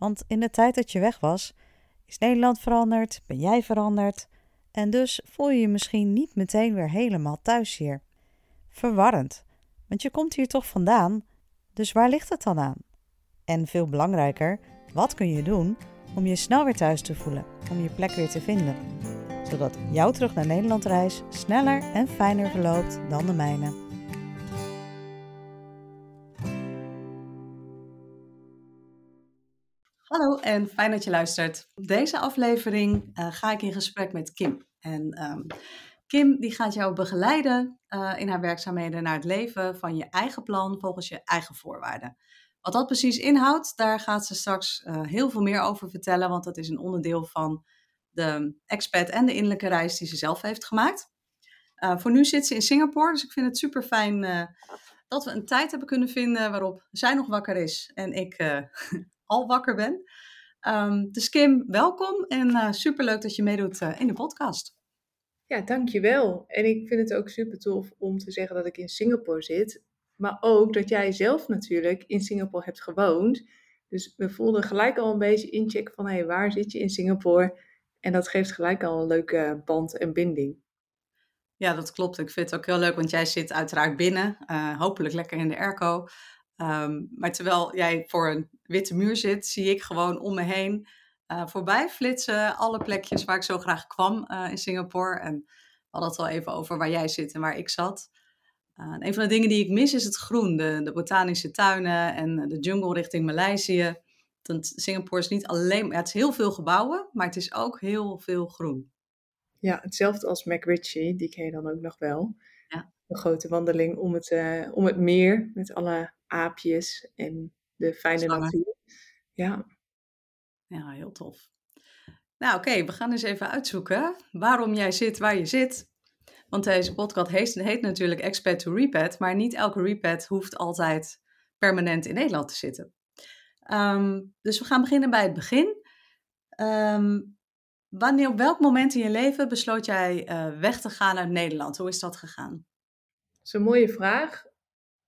Want in de tijd dat je weg was, is Nederland veranderd, ben jij veranderd en dus voel je je misschien niet meteen weer helemaal thuis hier. Verwarrend, want je komt hier toch vandaan, dus waar ligt het dan aan? En veel belangrijker, wat kun je doen om je snel weer thuis te voelen, om je plek weer te vinden, zodat jouw terug naar Nederland reis sneller en fijner verloopt dan de mijne. Hallo en fijn dat je luistert. Deze aflevering uh, ga ik in gesprek met Kim. En um, Kim die gaat jou begeleiden uh, in haar werkzaamheden naar het leven van je eigen plan volgens je eigen voorwaarden. Wat dat precies inhoudt, daar gaat ze straks uh, heel veel meer over vertellen, want dat is een onderdeel van de expat en de innerlijke reis die ze zelf heeft gemaakt. voor nu zit ze in Singapore, dus ik vind het super fijn dat we een tijd hebben kunnen vinden waarop zij nog wakker is en ik al wakker ben. Um, dus Kim, welkom en uh, superleuk dat je meedoet uh, in de podcast. Ja, dankjewel. En ik vind het ook super tof om te zeggen dat ik in Singapore zit. Maar ook dat jij zelf natuurlijk in Singapore hebt gewoond. Dus we voelden gelijk al een beetje incheck van hé, hey, waar zit je in Singapore? En dat geeft gelijk al een leuke band en binding. Ja, dat klopt. Ik vind het ook heel leuk, want jij zit uiteraard binnen. Uh, hopelijk lekker in de airco. Um, maar terwijl jij voor een witte muur zit, zie ik gewoon om me heen uh, voorbij flitsen alle plekjes waar ik zo graag kwam uh, in Singapore. En we hadden het al even over waar jij zit en waar ik zat. Uh, een van de dingen die ik mis is het groen, de, botanische tuinen en de jungle richting Maleisië. Want Singapore is niet alleen, het is heel veel gebouwen, maar het is ook heel veel groen. Ja, hetzelfde als McRitchie, die ken je dan ook nog wel. Een grote wandeling om het, om het meer met alle aapjes en de fijne natuur. Ja. Ja, heel tof. Nou, oké, we gaan eens even uitzoeken waarom jij zit waar je zit. Want deze podcast heet, heet natuurlijk Expat to Repat, maar niet elke repat hoeft altijd permanent in Nederland te zitten. Ehm, dus we gaan beginnen bij het begin. Um, wanneer, op welk moment in je leven besloot jij uh, weg te gaan uit Nederland? Hoe is dat gegaan? Dat is een mooie vraag.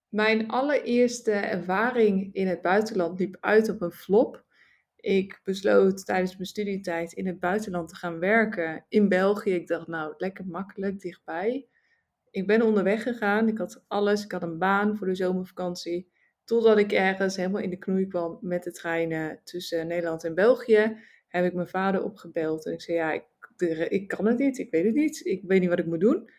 Mijn allereerste ervaring in het buitenland liep uit op een flop. Ik besloot tijdens mijn studietijd in het buitenland te gaan werken in België. Ik dacht, nou, lekker makkelijk, dichtbij. Ik ben onderweg gegaan. Ik had alles. Ik had een baan voor de zomervakantie. Totdat ik ergens helemaal in de knoei kwam met de treinen tussen Nederland en België. Heb ik mijn vader opgebeld. En ik zei, ja, ik, ik kan het niet. Ik weet het niet. Ik weet niet wat ik moet doen.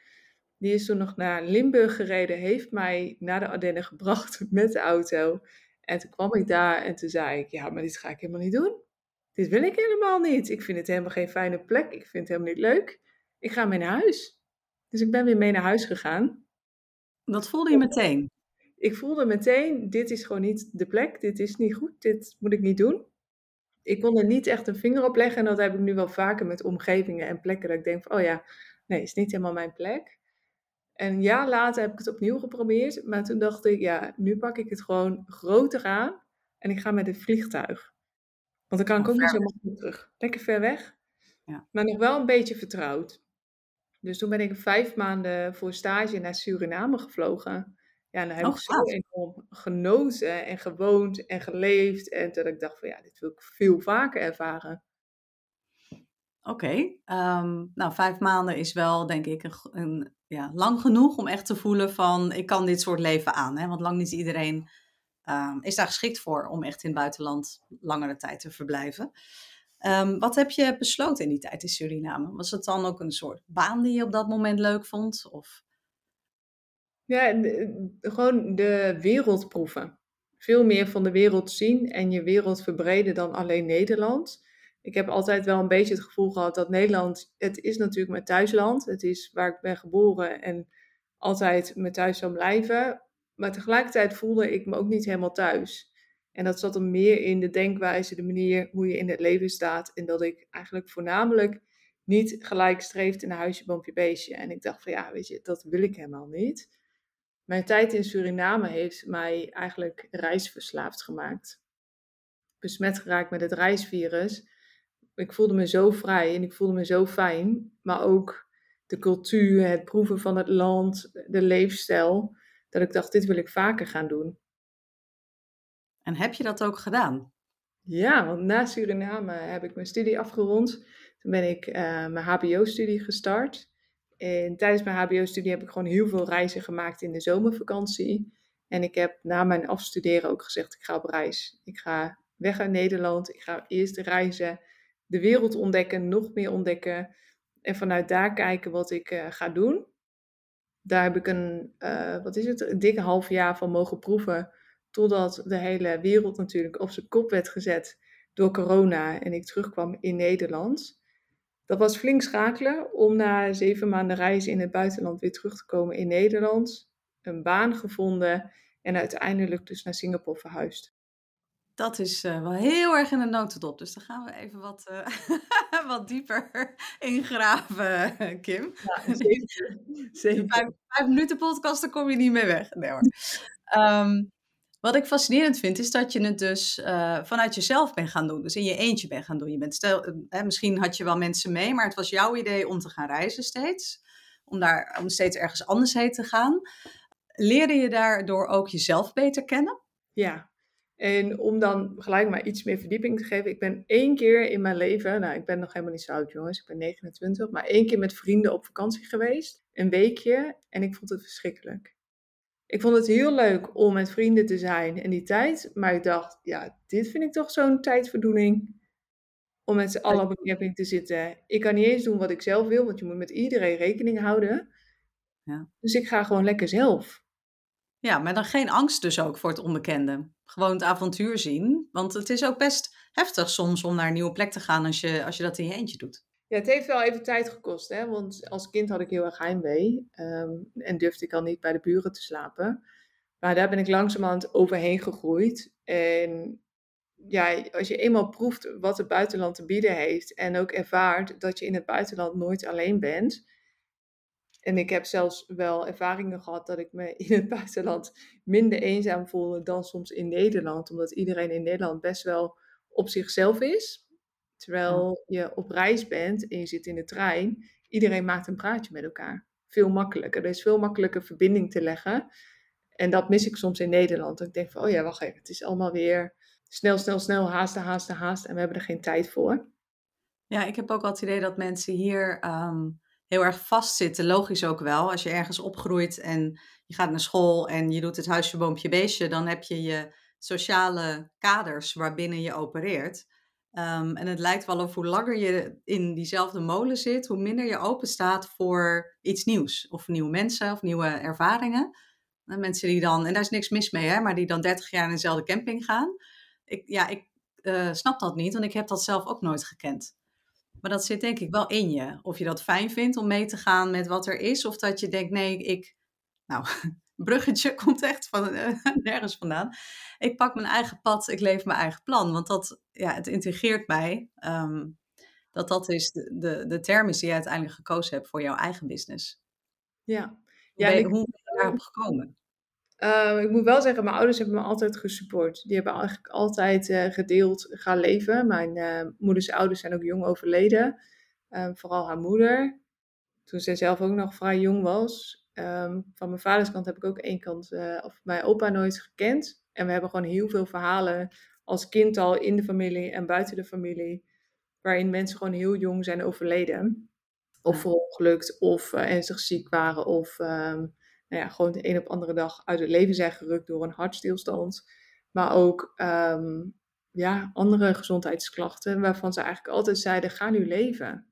Die is toen nog naar Limburg gereden, heeft mij naar de Ardennen gebracht met de auto. En toen kwam ik daar en toen zei ik, ja, maar dit ga ik helemaal niet doen. Dit wil ik helemaal niet. Ik vind het helemaal geen fijne plek. Ik vind het helemaal niet leuk. Ik ga mee naar huis. Dus ik ben weer mee naar huis gegaan. Wat voelde je meteen? Ik voelde meteen, dit is gewoon niet de plek. Dit is niet goed. Dit moet ik niet doen. Ik kon er niet echt een vinger op leggen. En dat heb ik nu wel vaker met omgevingen en plekken. Dat ik denk van, oh ja, nee, is niet helemaal mijn plek. En een jaar later heb ik het opnieuw geprobeerd. Maar toen dacht ik, ja, nu pak ik het gewoon groter aan. En ik ga met het vliegtuig. Want dan kan ik ook niet zo makkelijk terug. Lekker ver weg. Ja. Maar nog wel een beetje vertrouwd. Dus toen ben ik vijf maanden voor stage naar Suriname gevlogen. Ja, en daar heb oh, ik zo enorm genoten en gewoond en geleefd. En toen ik dacht van ja, dit wil ik veel vaker ervaren. Oké, ehm, nou vijf maanden is wel denk ik een, een, ja, lang genoeg om echt te voelen van ik kan dit soort leven aan. Hè? Want lang niet iedereen um, is daar geschikt voor om echt in het buitenland langere tijd te verblijven. Um, wat heb je besloten in die tijd in Suriname? Was het dan ook een soort baan die je op dat moment leuk vond? Of? Ja, gewoon de wereld proeven. Veel meer van de wereld zien en je wereld verbreden dan alleen Nederland ik heb altijd wel een beetje het gevoel gehad dat Nederland, het is natuurlijk mijn thuisland. Het is waar ik ben geboren en altijd mijn thuis zal blijven. Maar tegelijkertijd voelde ik me ook niet helemaal thuis. En dat zat hem meer in de denkwijze, de manier hoe je in het leven staat. En dat ik eigenlijk voornamelijk niet gelijk streefde naar huisje, boompje, beestje. En ik dacht van ja, weet je, dat wil ik helemaal niet. Mijn tijd in Suriname heeft mij eigenlijk reisverslaafd gemaakt. Besmet geraakt met het reisvirus. Ik voelde me zo vrij en ik voelde me zo fijn. Maar ook de cultuur, het proeven van het land, de leefstijl. Dat ik dacht, dit wil ik vaker gaan doen. En heb je dat ook gedaan? Ja, want na Suriname heb ik mijn studie afgerond. Toen ben ik uh, mijn HBO-studie gestart. En tijdens mijn HBO-studie heb ik gewoon heel veel reizen gemaakt in de zomervakantie. En ik heb na mijn afstuderen ook gezegd: ik ga op reis. Ik ga weg uit Nederland. Ik ga eerst reizen, de wereld ontdekken, nog meer ontdekken. En vanuit daar kijken wat ik uh, ga doen. Daar heb ik een, uh, wat is het, een dikke half jaar van mogen proeven. Totdat de hele wereld natuurlijk op zijn kop werd gezet door corona en ik terugkwam in Nederland. Dat was flink schakelen om na zeven maanden reizen in het buitenland weer terug te komen in Nederland. Een baan gevonden en uiteindelijk dus naar Singapore verhuisd. Dat is uh, wel heel erg in de notendop. Dus dan gaan we even wat, uh, wat dieper ingraven, Kim. Ja, zeker. zeker. Vijf, vijf, minuten podcast, dan kom je niet meer weg. Nee hoor. Um, wat ik fascinerend vind, is dat je het dus uh, vanuit jezelf bent gaan doen. Dus in je eentje bent gaan doen. Je bent stel, misschien had je wel mensen mee, maar het was jouw idee om te gaan reizen steeds. Om, daar, om steeds ergens anders heen te gaan. Leerde je daardoor ook jezelf beter kennen? Ja, en om dan gelijk maar iets meer verdieping te geven. Ik ben één keer in mijn leven, nou ik ben nog helemaal niet zo oud jongens, ik ben 29, maar één keer met vrienden op vakantie geweest. Een weekje en ik vond het verschrikkelijk. Ik vond het heel leuk om met vrienden te zijn en die tijd. Maar ik dacht, ja, dit vind ik toch zo'n tijdverdoening. Om met z'n allen op een camping te zitten. Ik kan niet eens doen wat ik zelf wil, want je moet met iedereen rekening houden. Ja. Dus ik ga gewoon lekker zelf. Ja, maar dan geen angst dus ook voor het onbekende. Gewoon het avontuur zien. Want het is ook best heftig soms om naar een nieuwe plek te gaan als je, als je dat in je eentje doet. Ja, het heeft wel even tijd gekost, hè? want als kind had ik heel erg heimwee um, en durfde ik al niet bij de buren te slapen. Maar daar ben ik langzamerhand overheen gegroeid. En ja, als je eenmaal proeft wat het buitenland te bieden heeft en ook ervaart dat je in het buitenland nooit alleen bent. En ik heb zelfs wel ervaringen gehad dat ik me in het buitenland minder eenzaam voelde dan soms in Nederland, omdat iedereen in Nederland best wel op zichzelf is. Terwijl je op reis bent en je zit in de trein, iedereen maakt een praatje met elkaar. Veel makkelijker. Er is veel makkelijker verbinding te leggen. En dat mis ik soms in Nederland. ik denk van, oh ja, wacht even, het is allemaal weer snel, snel, snel, haasten, haasten, haasten. En we hebben er geen tijd voor. Ja, ik heb ook wel het idee dat mensen hier ehm, heel erg vastzitten. Logisch ook wel. Als je ergens opgroeit en je gaat naar school en je doet het huisje, boompje, beestje, dan heb je je sociale kaders waarbinnen je opereert. Um, en het lijkt wel of hoe langer je in diezelfde molen zit, hoe minder je open staat voor iets nieuws. Of nieuwe mensen of nieuwe ervaringen. En mensen die dan, en daar is niks mis mee, hè, maar die dan 30 jaar in dezelfde camping gaan. Ik, ja, ik uh, snap dat niet, want ik heb dat zelf ook nooit gekend. Maar dat zit denk ik wel in je. Of je dat fijn vindt om mee te gaan met wat er is, of dat je denkt, nee, ik, nou, bruggetje komt echt van uh, nergens vandaan. Ik pak mijn eigen pad, ik leef mijn eigen plan. Want dat, ja, het integreert mij. Ehm, dat dat is de, de, de term is die je uiteindelijk gekozen hebt voor jouw eigen business. Ja. ja hoe ben je daarop gekomen? Uh, ik moet wel zeggen, mijn ouders hebben me altijd gesupport. Die hebben eigenlijk altijd uh, gedeeld gaan leven. Mijn uh, moeders ouders zijn ook jong overleden. Ehm, vooral haar moeder. Toen zij zelf ook nog vrij jong was. Ehm, van mijn vaders kant heb ik ook één kant, uh, of mijn opa nooit gekend. En we hebben gewoon heel veel verhalen als kind al in de familie en buiten de familie. Waarin mensen gewoon heel jong zijn overleden. Of verongelukt, of ernstig ziek waren. Of um, nou ja, gewoon de een op andere dag uit het leven zijn gerukt door een hartstilstand. Maar ook um, ja, andere gezondheidsklachten waarvan ze eigenlijk altijd zeiden, ga nu leven.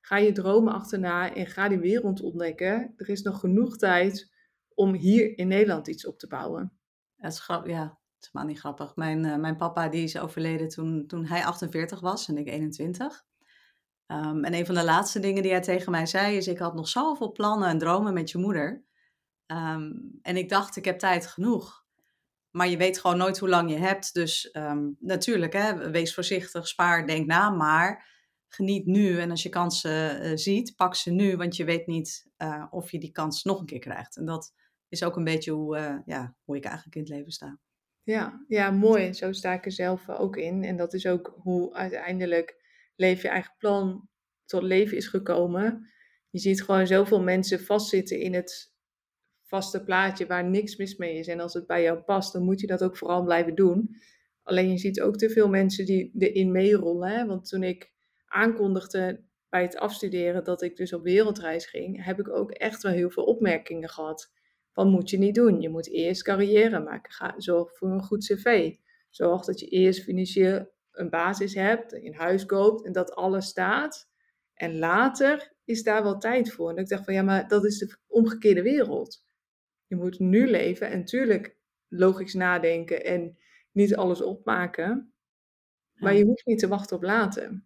Ga je dromen achterna en ga die wereld ontdekken. Er is nog genoeg tijd om hier in Nederland iets op te bouwen. Ja. Het is maar niet grappig. Mijn, uh, mijn papa die is overleden toen, toen hij 48 was en ik 21. Um, ehm, en een van de laatste dingen die hij tegen mij zei is: Ik had nog zoveel plannen en dromen met je moeder. Um, en ik dacht, ik heb tijd genoeg. Maar je weet gewoon nooit hoe lang je hebt. Dus ehm, natuurlijk, hè, wees voorzichtig, spaar, denk na. Maar geniet nu. En als je kansen uh, ziet, pak ze nu. Want je weet niet uh, of je die kans nog een keer krijgt. En dat is ook een beetje hoe, uh, ja, hoe ik eigenlijk in het leven sta. Ja, ja, mooi. Zo sta ik er zelf ook in. En dat is ook hoe uiteindelijk leef je eigen plan tot leven is gekomen. Je ziet gewoon zoveel mensen vastzitten in het vaste plaatje waar niks mis mee is. En als het bij jou past, dan moet je dat ook vooral blijven doen. Alleen je ziet ook te veel mensen die erin meerollen. Hè? Want toen ik aankondigde bij het afstuderen dat ik dus op wereldreis ging, heb ik ook echt wel heel veel opmerkingen gehad. Van moet je niet doen. Je moet eerst carrière maken. Ga, zorg voor een goed cv. Zorg dat je eerst financieel een basis hebt, een huis koopt en dat alles staat. En later is daar wel tijd voor. En ik dacht van ja, maar dat is de omgekeerde wereld. Je moet nu leven en natuurlijk logisch nadenken en niet alles opmaken. Maar je hoeft niet te wachten op later.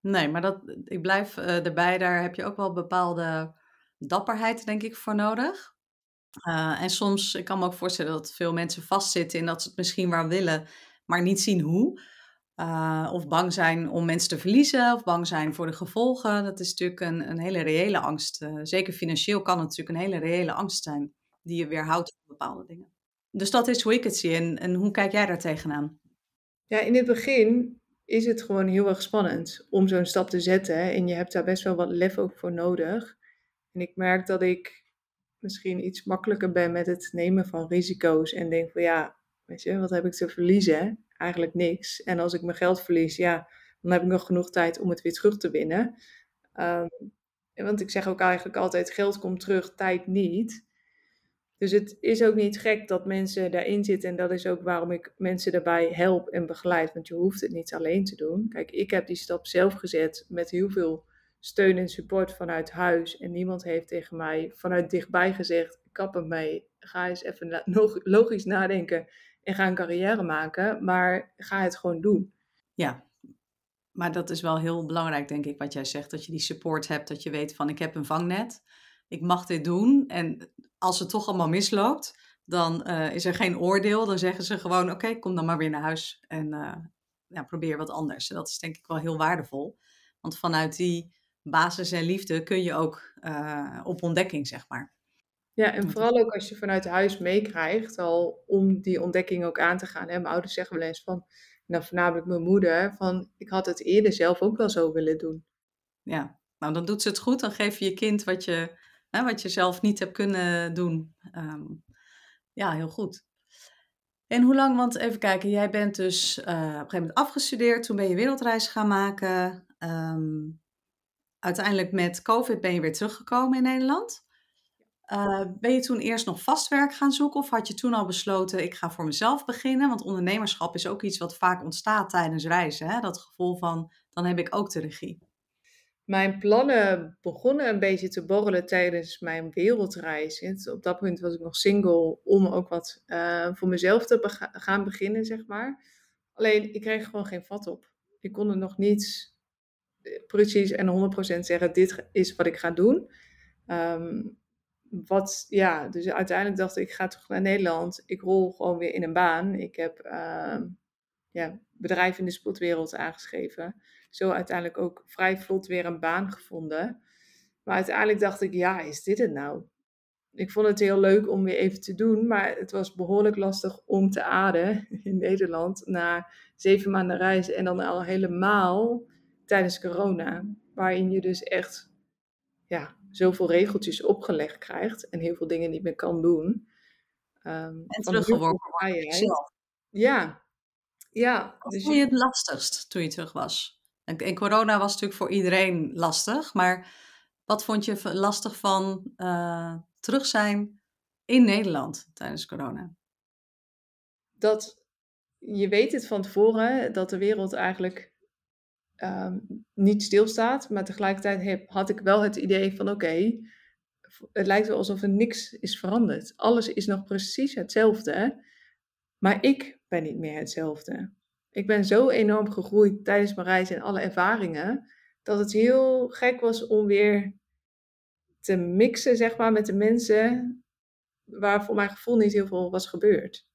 Nee, maar dat, ik blijf uh, erbij. Daar heb je ook wel bepaalde dapperheid, denk ik, voor nodig. Uh, en soms, ik kan me ook voorstellen dat veel mensen vastzitten in dat ze het misschien wel willen, maar niet zien hoe. Uh, of bang zijn om mensen te verliezen, of bang zijn voor de gevolgen. Dat is natuurlijk een, een hele reële angst. Uh, zeker financieel kan het natuurlijk een hele reële angst zijn, die je weerhoudt van bepaalde dingen. Dus dat is hoe ik het zie. En, en hoe kijk jij daar tegenaan? Ja, in het begin is het gewoon heel erg spannend om zo'n stap te zetten. En je hebt daar best wel wat lef ook voor nodig. En ik merk dat ik misschien iets makkelijker ben met het nemen van risico's. En denk van ja, weet je, wat heb ik te verliezen? Eigenlijk niks. En als ik mijn geld verlies, ja, dan heb ik nog genoeg tijd om het weer terug te winnen. Um, want ik zeg ook eigenlijk altijd, geld komt terug, tijd niet. Dus het is ook niet gek dat mensen daarin zitten. En dat is ook waarom ik mensen daarbij help en begeleid. Want je hoeft het niet alleen te doen. Kijk, ik heb die stap zelf gezet met heel veel steun en support vanuit huis. En niemand heeft tegen mij vanuit dichtbij gezegd: kap ermee, ga eens even logisch nadenken en ga een carrière maken. Maar ga het gewoon doen. Ja, maar dat is wel heel belangrijk, denk ik, wat jij zegt. Dat je die support hebt, dat je weet van ik heb een vangnet. Ik mag dit doen. En als het toch allemaal misloopt, dan uh, is er geen oordeel. Dan zeggen ze gewoon, oké, kom dan maar weer naar huis en uh, ja, probeer wat anders. Dat is denk ik wel heel waardevol. Want vanuit die basis en liefde kun je ook uh, op ontdekking, zeg maar. Ja, en vooral ook als je vanuit huis meekrijgt, al om die ontdekking ook aan te gaan. Hè? Mijn ouders zeggen wel eens van, nou voornamelijk mijn moeder, van ik had het eerder zelf ook wel zo willen doen. Ja, nou dan doet ze het goed. Dan geef je je kind wat je, wat je zelf niet hebt kunnen doen. Um, ja, heel goed. En hoe lang, want even kijken, jij bent dus uh, op een gegeven moment afgestudeerd, toen ben je wereldreis gaan maken. Um, uiteindelijk met COVID ben je weer teruggekomen in Nederland. Uh, ben je toen eerst nog vast werk gaan zoeken of had je toen al besloten ik ga voor mezelf beginnen? Want ondernemerschap is ook iets wat vaak ontstaat tijdens reizen. Hè? Dat gevoel van dan heb ik ook de regie. Mijn plannen begonnen een beetje te borrelen tijdens mijn wereldreis. Op dat moment was ik nog single om ook wat uh, voor mezelf te gaan beginnen, zeg maar. Alleen ik kreeg gewoon geen vat op. Ik kon er nog niet precies en 100% zeggen: dit is wat ik ga doen. Um, wat, ja, dus uiteindelijk dacht ik, ik ga terug naar Nederland. Ik rol gewoon weer in een baan. Ik heb uh, ja, bedrijf in de sportwereld aangeschreven. Zo uiteindelijk ook vrij vlot weer een baan gevonden. Maar uiteindelijk dacht ik, ja, is dit het nou? Ik vond het heel leuk om weer even te doen, maar het was behoorlijk lastig om te ademen in Nederland na zeven maanden reizen en dan al helemaal tijdens corona, waarin je dus echt ja, zoveel regeltjes opgelegd krijgt en heel veel dingen niet meer kan doen. Um, en teruggeworpen wordt Ja, ja. Wat dus vond je het lastigst toen je terug was? En, corona was natuurlijk voor iedereen lastig, maar wat vond je lastig van uh, terug zijn in Nederland tijdens corona? Dat je weet het van tevoren, dat de wereld eigenlijk um, niet stilstaat. Maar tegelijkertijd had ik wel het idee van oké, het lijkt wel alsof er niks is veranderd. Alles is nog precies hetzelfde. Maar ik ben niet meer hetzelfde. Ik ben zo enorm gegroeid tijdens mijn reis en alle ervaringen. Dat het heel gek was om weer te mixen, zeg maar, met de mensen waar voor mijn gevoel niet heel veel was gebeurd.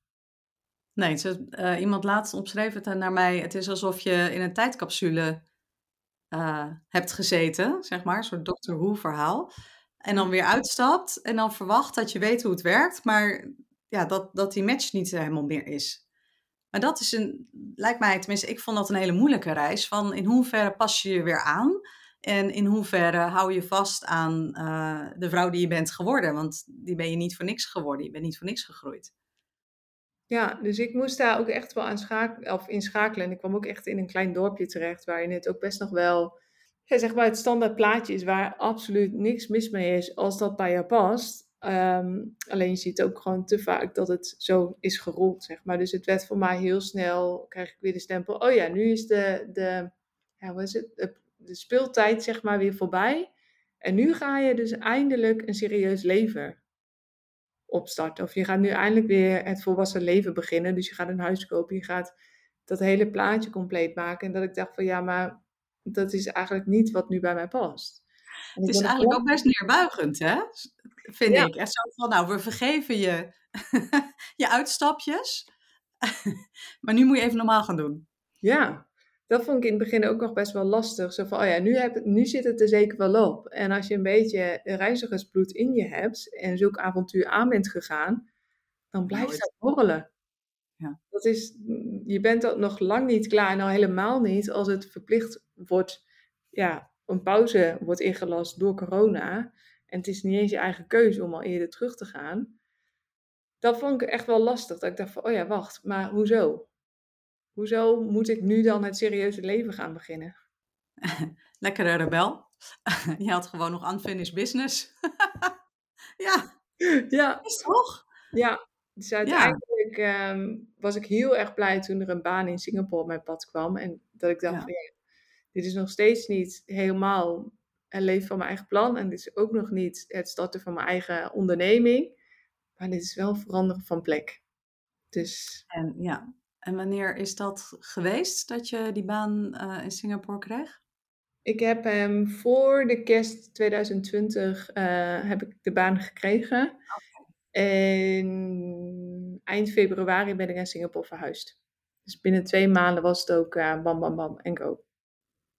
Nee, ze, uh, iemand laatst omschreef het naar mij. Het is alsof je in een tijdcapsule uh, hebt gezeten, zeg maar, een soort Doctor Who verhaal. En dan weer uitstapt en dan verwacht dat je weet hoe het werkt, maar ja, dat, dat die match niet helemaal meer is. Maar dat is een, lijkt mij, tenminste, ik vond dat een hele moeilijke reis. Van in hoeverre pas je je weer aan en in hoeverre hou je vast aan uh, de vrouw die je bent geworden? Want die ben je niet voor niks geworden, je bent niet voor niks gegroeid. Ja, dus ik moest daar ook echt wel aan schakelen, of inschakelen. En ik kwam ook echt in een klein dorpje terecht, waarin het ook best nog wel, ja, zeg maar, het standaard plaatje is waar absoluut niks mis mee is als dat bij je past. Um, alleen je ziet ook gewoon te vaak dat het zo is gerold, zeg maar. Dus het werd voor mij heel snel, krijg ik weer de stempel, oh ja, nu is de, de ja, is het, de speeltijd, zeg maar, weer voorbij. En nu ga je dus eindelijk een serieus leven opstarten. Of je gaat nu eindelijk weer het volwassen leven beginnen. Dus je gaat een huis kopen, je gaat dat hele plaatje compleet maken. En dat ik dacht van ja, maar dat is eigenlijk niet wat nu bij mij past. Het is eigenlijk ook best neerbuigend, hè? Vind ik. Echt zo van, nou, we vergeven je je uitstapjes. maar nu moet je even normaal gaan doen. Ja, dat vond ik in het begin ook nog best wel lastig. Zo van, oh ja, nu, heb, nu zit het er zeker wel op. En als je een beetje reizigersbloed in je hebt en zulk avontuur aan bent gegaan, dan blijft dat borrelen. Ja. Dat is, je bent er nog lang niet klaar, nou helemaal niet als het verplicht wordt, ja, een pauze wordt ingelast door corona. En het is niet eens je eigen keuze om al eerder terug te gaan. Dat vond ik echt wel lastig. Dat ik dacht van, oh ja, wacht, maar hoezo? Hoezo moet ik nu dan het serieuze leven gaan beginnen? Lekkere rebel. Je had gewoon nog unfinished business. ja. Ja. Is toch? Ja. Dus uiteindelijk ehm, was ik heel erg blij toen er een baan in Singapore op mijn pad kwam. En dat ik dacht van ja, dit is nog steeds niet helemaal het leven van mijn eigen plan. En dit is ook nog niet het starten van mijn eigen onderneming. Maar dit is wel veranderen van plek. Dus... En ja, en wanneer is dat geweest dat je die baan uh, in Singapore kreeg? Ik heb hem voor de kerst 2020 uh, heb ik de baan gekregen. Okay. En eind februari ben ik naar Singapore verhuisd. Dus binnen twee maanden was het ook uh, bam, bam, bam en go.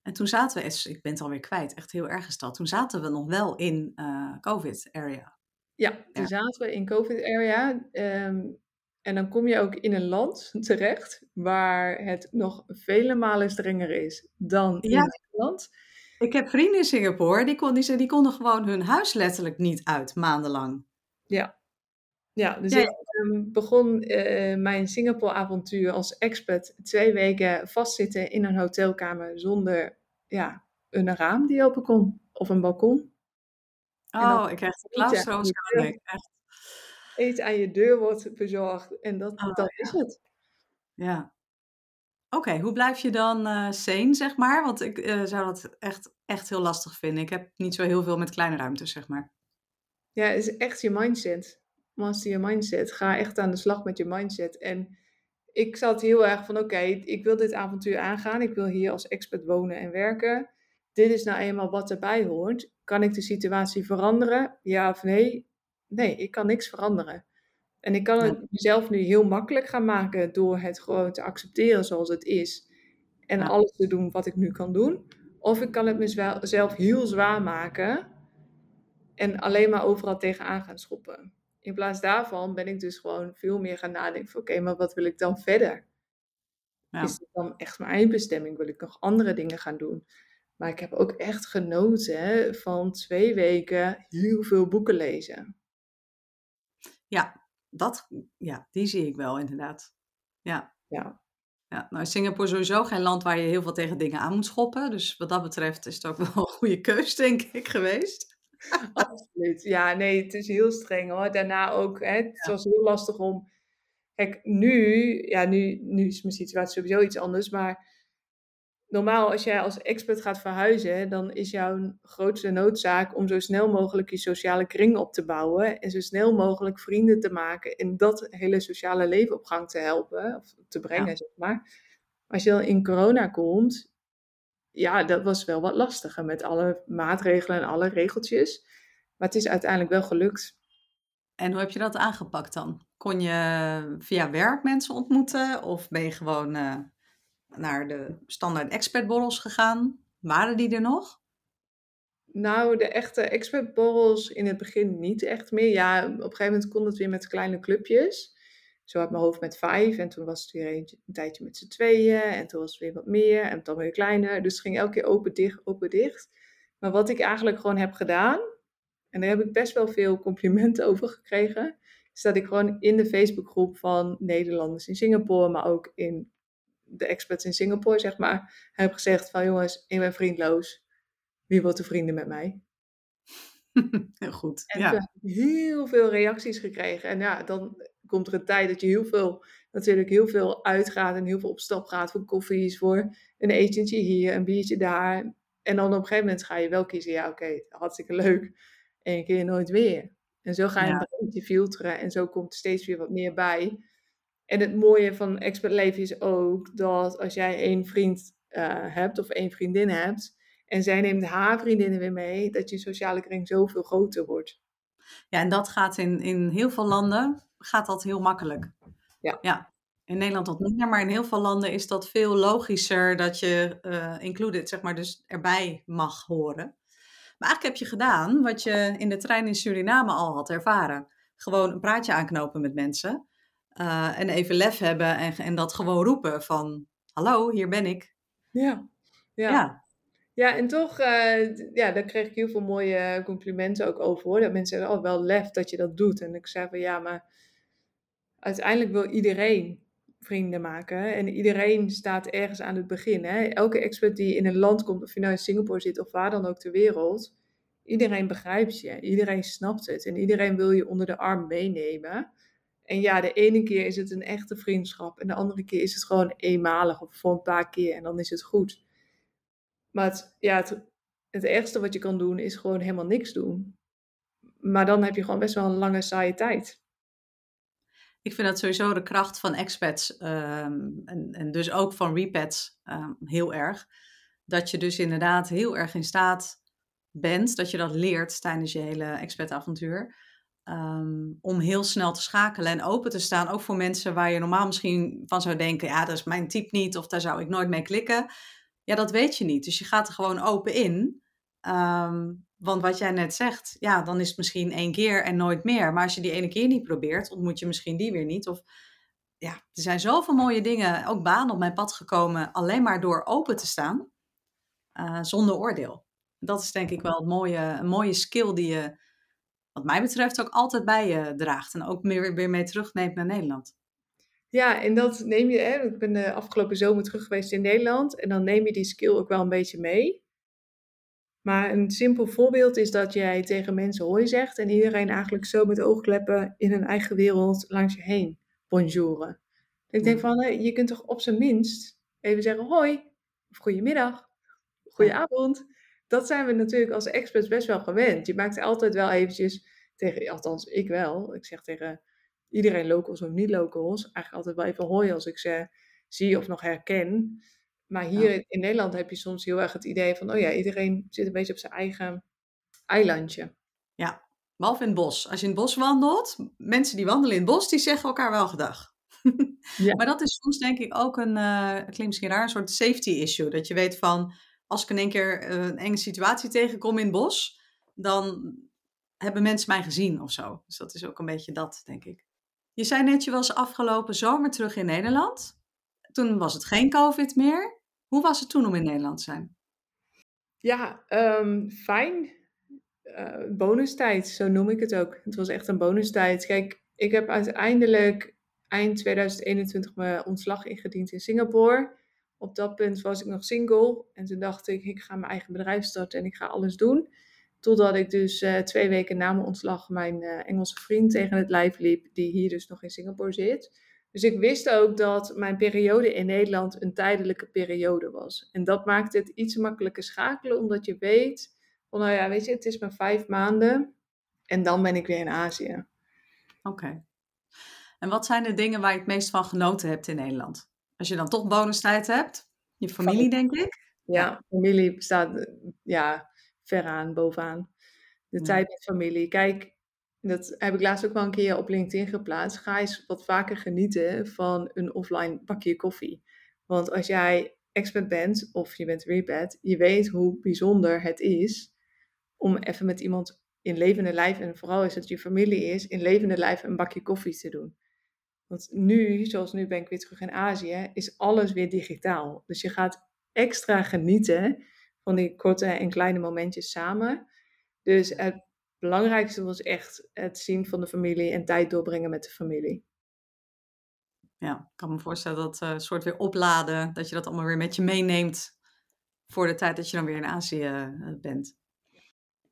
En toen zaten we, ik ben het alweer kwijt, echt heel erg gesteld. Toen zaten we nog wel in COVID-area. Ja, toen ja. zaten we in COVID-area. Um, en dan kom je ook in een land terecht waar het nog vele malen strenger is dan in. Nederland. Ik heb vrienden in Singapore, die, kon, die, die konden gewoon hun huis letterlijk niet uit, maandenlang. Ja, ja dus ik um, begon uh, mijn Singapore-avontuur als expert twee weken vastzitten in een hotelkamer zonder ja, een raam die open kon of een balkon. Oh, ik krijg de claustro's echt eten aan je deur wordt bezorgd. En dat, oh, dat is het. Ja. Oké, hoe blijf je dan uh, sane, zeg maar? Want ik uh, zou dat echt, echt heel lastig vinden. Ik heb niet zo heel veel met kleine ruimtes, zeg maar. Ja, het is echt je mindset. Master je mindset. Ga echt aan de slag met je mindset. En ik zat heel erg van, oké, ik wil dit avontuur aangaan. Ik wil hier als expert wonen en werken. Dit is nou eenmaal wat erbij hoort. Kan ik de situatie veranderen? Ja of nee? nee, ik kan niks veranderen. En ik kan het mezelf nu heel makkelijk gaan maken door het gewoon te accepteren zoals het is. En alles te doen wat ik nu kan doen. Of ik kan het mezelf heel zwaar maken en alleen maar overal tegenaan gaan schoppen. In plaats daarvan ben ik dus gewoon veel meer gaan nadenken van oké, maar wat wil ik dan verder? Ja. Is dit dan echt mijn eindbestemming? Wil ik nog andere dingen gaan doen? Maar ik heb ook echt genoten van twee weken heel veel boeken lezen. Ja, dat, ja, die zie ik wel inderdaad. Ja. Ja. Ja, nou Singapore is sowieso geen land waar je heel veel tegen dingen aan moet schoppen. Dus wat dat betreft is het ook wel een goede keus, denk ik, geweest. Absoluut. Ja, nee, het is heel streng hoor. Daarna ook, hè, het was heel lastig om... Kijk, nu, ja, nu, nu is mijn situatie sowieso iets anders, maar normaal als jij als expert gaat verhuizen, dan is jouw grootste noodzaak om zo snel mogelijk je sociale kring op te bouwen en zo snel mogelijk vrienden te maken en dat hele sociale leven op gang te helpen of te brengen, zeg maar. Als je dan in corona komt, ja, dat was wel wat lastiger met alle maatregelen en alle regeltjes. Maar het is uiteindelijk wel gelukt. En hoe heb je dat aangepakt dan? Kon je via werk mensen ontmoeten of ben je gewoon uh, naar de standaard expertborrels gegaan? Waren die er nog? Nou, de echte expertborrels in het begin niet echt meer. Ja, op een gegeven moment kon het weer met kleine clubjes. Zo had mijn hoofd met vijf en toen was het weer een, een tijdje met z'n tweeën en toen was het weer wat meer en dan weer kleiner. Dus het ging elke keer open, dicht, open, dicht. Maar wat ik eigenlijk gewoon heb gedaan, en daar heb ik best wel veel complimenten over gekregen, is dat ik gewoon in de Facebookgroep van Nederlanders in Singapore, maar ook in de experts in Singapore, zeg maar, heb gezegd van jongens, ik ben vriendloos. Wie wordt de vrienden met mij? Heel goed. En ja. heb heel veel reacties gekregen. En ja, dan komt er een tijd dat je heel veel, natuurlijk heel veel uitgaat en heel veel op stap gaat voor koffies, voor een etentje hier, een biertje daar. En dan op een gegeven moment ga je wel kiezen, ja oké, hartstikke leuk. En een keer nooit weer. En zo ga je ja. een beetje filteren en zo komt er steeds weer wat meer bij. En het mooie van expert leven is ook dat als jij één vriend uh, hebt of één vriendin hebt en zij neemt haar vriendinnen weer mee, dat je sociale kring zoveel groter wordt. Ja, en dat gaat in, in heel veel landen gaat dat heel makkelijk. Ja. ja. In Nederland wat minder, maar in heel veel landen is dat veel logischer dat je uh, included, zeg maar, dus erbij mag horen. Maar eigenlijk heb je gedaan wat je in de trein in Suriname al had ervaren. Gewoon een praatje aanknopen met mensen. Uh, en even lef hebben en, en dat gewoon roepen van... Hallo, hier ben ik. Ja, ja. ja. Ja, en toch, uh, ja, daar kreeg ik heel veel mooie complimenten ook over hoor. Dat mensen zeggen, oh wel lef dat je dat doet. En ik zei van ja, maar uiteindelijk wil iedereen vrienden maken. En iedereen staat ergens aan het begin. Hè? Elke expert die in een land komt, of je nou in Singapore zit of waar dan ook ter wereld. Iedereen begrijpt je, iedereen snapt het. En iedereen wil je onder de arm meenemen. En ja, de ene keer is het een echte vriendschap. En de andere keer is het gewoon eenmalig of voor een paar keer. En dan is het goed. Maar het, ja, het, ergste wat je kan doen is gewoon helemaal niks doen. Maar dan heb je gewoon best wel een lange saaie tijd. Ik vind dat sowieso de kracht van expats um, en, en, dus ook van repats um, heel erg. Dat je dus inderdaad heel erg in staat bent, dat je dat leert tijdens je hele expat-avontuur. Um, om heel snel te schakelen en open te staan. Ook voor mensen waar je normaal misschien van zou denken: ja, dat is mijn type niet of daar zou ik nooit mee klikken. Ja, dat weet je niet. Dus je gaat er gewoon open in. Um, want wat jij net zegt, ja, dan is het misschien één keer en nooit meer. Maar als je die ene keer niet probeert, ontmoet je misschien die weer niet. Of ja, er zijn zoveel mooie dingen, ook banen op mijn pad gekomen, alleen maar door open te staan, uh, zonder oordeel. Dat is denk ik wel het mooie, een mooie skill die je, wat mij betreft, ook altijd bij je draagt. En ook weer, weer mee terugneemt naar Nederland. Ja, en dat neem je, hè, ik ben de afgelopen zomer terug geweest in Nederland. En dan neem je die skill ook wel een beetje mee. Maar een simpel voorbeeld is dat jij tegen mensen hoi zegt en iedereen eigenlijk zo met oogkleppen in hun eigen wereld langs je heen bonjouren. Ik denk van, je kunt toch op zijn minst even zeggen hoi, of goedemiddag, goedenavond. Dat zijn we natuurlijk als experts best wel gewend. Je maakt altijd wel eventjes tegen, althans ik wel, ik zeg tegen iedereen locals of niet locals, eigenlijk altijd wel even hoi als ik ze zie of nog herken. Maar hier ja. in Nederland heb je soms heel erg het idee van, oh ja, iedereen zit een beetje op zijn eigen eilandje. Ja, behalve in het bos. Als je in het bos wandelt, mensen die wandelen in het bos, die zeggen elkaar wel gedag. ja. Maar dat is soms denk ik ook een, uh, klinkt misschien raar, een soort safety issue. Dat je weet van, als ik in één keer uh, een enge situatie tegenkom in het bos, dan hebben mensen mij gezien of zo. Dus dat is ook een beetje dat, denk ik. Je zei net, je was afgelopen zomer terug in Nederland. Toen was het geen COVID meer. Hoe was het toen om in Nederland te zijn? Ja, um, fijn. Uh, bonustijd, zo noem ik het ook. Het was echt een bonustijd. Kijk, ik heb uiteindelijk eind 2021 mijn ontslag ingediend in Singapore. Op dat punt was ik nog single. En toen dacht ik, ik ga mijn eigen bedrijf starten en ik ga alles doen. Totdat ik dus uh, twee weken na mijn ontslag mijn uh, Engelse vriend tegen het lijf liep, die hier dus nog in Singapore zit. Dus ik wist ook dat mijn periode in Nederland een tijdelijke periode was. En dat maakt het iets makkelijker schakelen, omdat je weet, van, nou ja, weet je, het is maar vijf maanden en dan ben ik weer in Azië. Oké. Okay. En wat zijn de dingen waar je het meest van genoten hebt in Nederland? Als je dan toch bonustijd hebt, je familie, denk ik? Ja, familie staat ja, ver aan, bovenaan. De ja. tijd met familie. Kijk, dat heb ik laatst ook wel een keer op LinkedIn geplaatst. Ga eens wat vaker genieten van een offline bakje koffie. Want als jij expert bent of je bent repad, je weet hoe bijzonder het is om even met iemand in levende lijf, en vooral als het je familie is, in levende lijf een bakje koffie te doen. Want nu, zoals nu ben ik weer terug in Azië, is alles weer digitaal. Dus je gaat extra genieten van die korte en kleine momentjes samen. Dus het belangrijkste was echt het zien van de familie en tijd doorbrengen met de familie. Ja, ik kan me voorstellen dat uh, soort weer opladen, dat je dat allemaal weer met je meeneemt voor de tijd dat je dan weer in Azië uh, bent.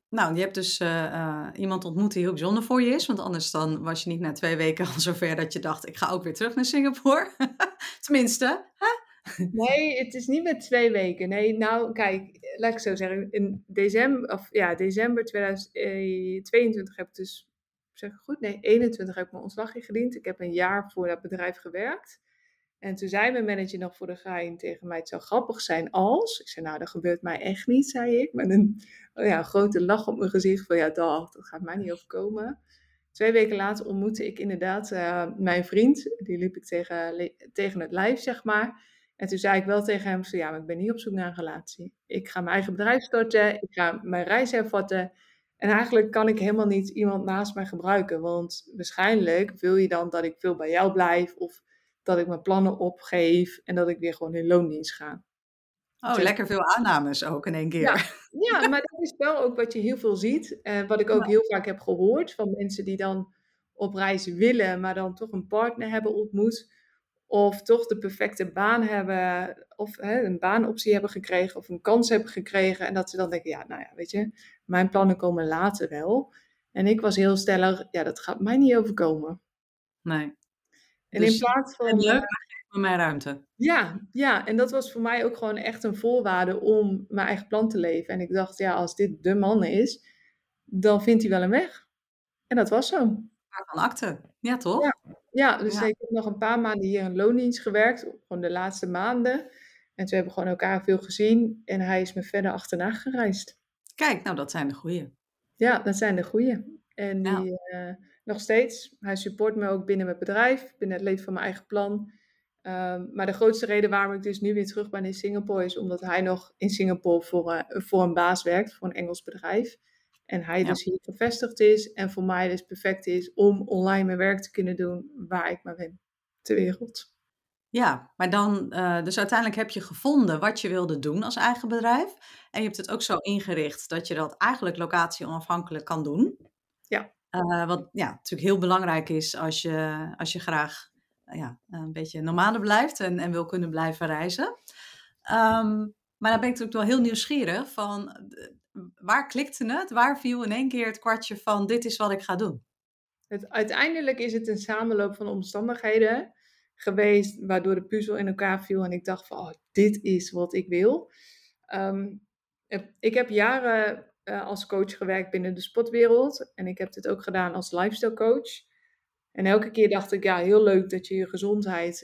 Nou, je hebt dus uh, iemand ontmoet die heel bijzonder voor je is. Want anders dan was je niet na twee weken al zover dat je dacht, ik ga ook weer terug naar Singapore. Tenminste, hè? Nee, het is niet met twee weken. Nee, nou, kijk, laat ik zo zeggen. In december, of ja, december 2022 heb ik dus, zeg ik goed? Nee, 21 heb ik mijn ontslag ingediend. Ik heb een jaar voor dat bedrijf gewerkt. En toen zei mijn manager nog voor de gein tegen mij, het zou grappig zijn als. Ik zei, nou, dat gebeurt mij echt niet, zei ik. Met een oh ja, grote lach op mijn gezicht van, ja, dag, dat gaat mij niet overkomen. Twee weken later ontmoette ik inderdaad uh, mijn vriend. Die liep ik tegen, tegen het lijf, zeg maar. En toen zei ik wel tegen hem, ja, maar ik ben niet op zoek naar een relatie. Ik ga mijn eigen bedrijf starten, ik ga mijn reis hervatten. En eigenlijk kan ik helemaal niet iemand naast mij gebruiken. Want waarschijnlijk wil je dan dat ik veel bij jou blijf of dat ik mijn plannen opgeef en dat ik weer gewoon in loondienst ga. Oh, dus lekker veel aannames ook in één keer. Ja, ja, maar dat is wel ook wat je heel veel ziet. En wat ik ook heel vaak heb gehoord van mensen die dan op reis willen, maar dan toch een partner hebben ontmoet. Of toch de perfecte baan hebben, of hè, een baanoptie hebben gekregen, of een kans hebben gekregen. En dat ze dan denken, ja, nou ja, weet je, mijn plannen komen later wel. En ik was heel stellig, ja, dat gaat mij niet overkomen. Nee. En dus, in plaats van. En leuk, maar geef me mijn ruimte. Ja, ja, en dat was voor mij ook gewoon echt een voorwaarde om mijn eigen plan te leven. En ik dacht, ja, als dit de man is, dan vindt hij wel een weg. En dat was zo. Van akte, ja toch? Ja, ja dus ik heb nog een paar maanden hier in loondienst gewerkt, gewoon de laatste maanden. En toen hebben we gewoon elkaar veel gezien en hij is me verder achterna gereisd. Kijk, nou dat zijn de goeie. Ja, dat zijn de goeie. En die, uh, nog steeds. Hij support me ook binnen mijn bedrijf, binnen het leven van mijn eigen plan. Um, maar de grootste reden waarom ik dus nu weer terug ben in Singapore is omdat hij nog in Singapore voor, uh, voor een baas werkt, voor een Engels bedrijf. En hij dus hier gevestigd is en voor mij dus perfect is om online mijn werk te kunnen doen waar ik maar ben ter wereld. Ja, maar dan, uh, dus uiteindelijk heb je gevonden wat je wilde doen als eigen bedrijf. En je hebt het ook zo ingericht dat je dat eigenlijk locatie onafhankelijk kan doen. Ja. Uh, wat ja, natuurlijk heel belangrijk is als je, als je graag uh, ja, een beetje nomade blijft en, en wil kunnen blijven reizen. Um, maar dan ben ik natuurlijk wel heel nieuwsgierig van waar klikte het? Waar viel in één keer het kwartje van dit is wat ik ga doen? Het, uiteindelijk is het een samenloop van omstandigheden geweest waardoor de puzzel in elkaar viel en ik dacht van oh, dit is wat ik wil. Um, ik heb jaren uh, als coach gewerkt binnen de sportwereld. En ik heb dit ook gedaan als lifestyle coach. En elke keer dacht ik, ja, heel leuk dat je je gezondheid,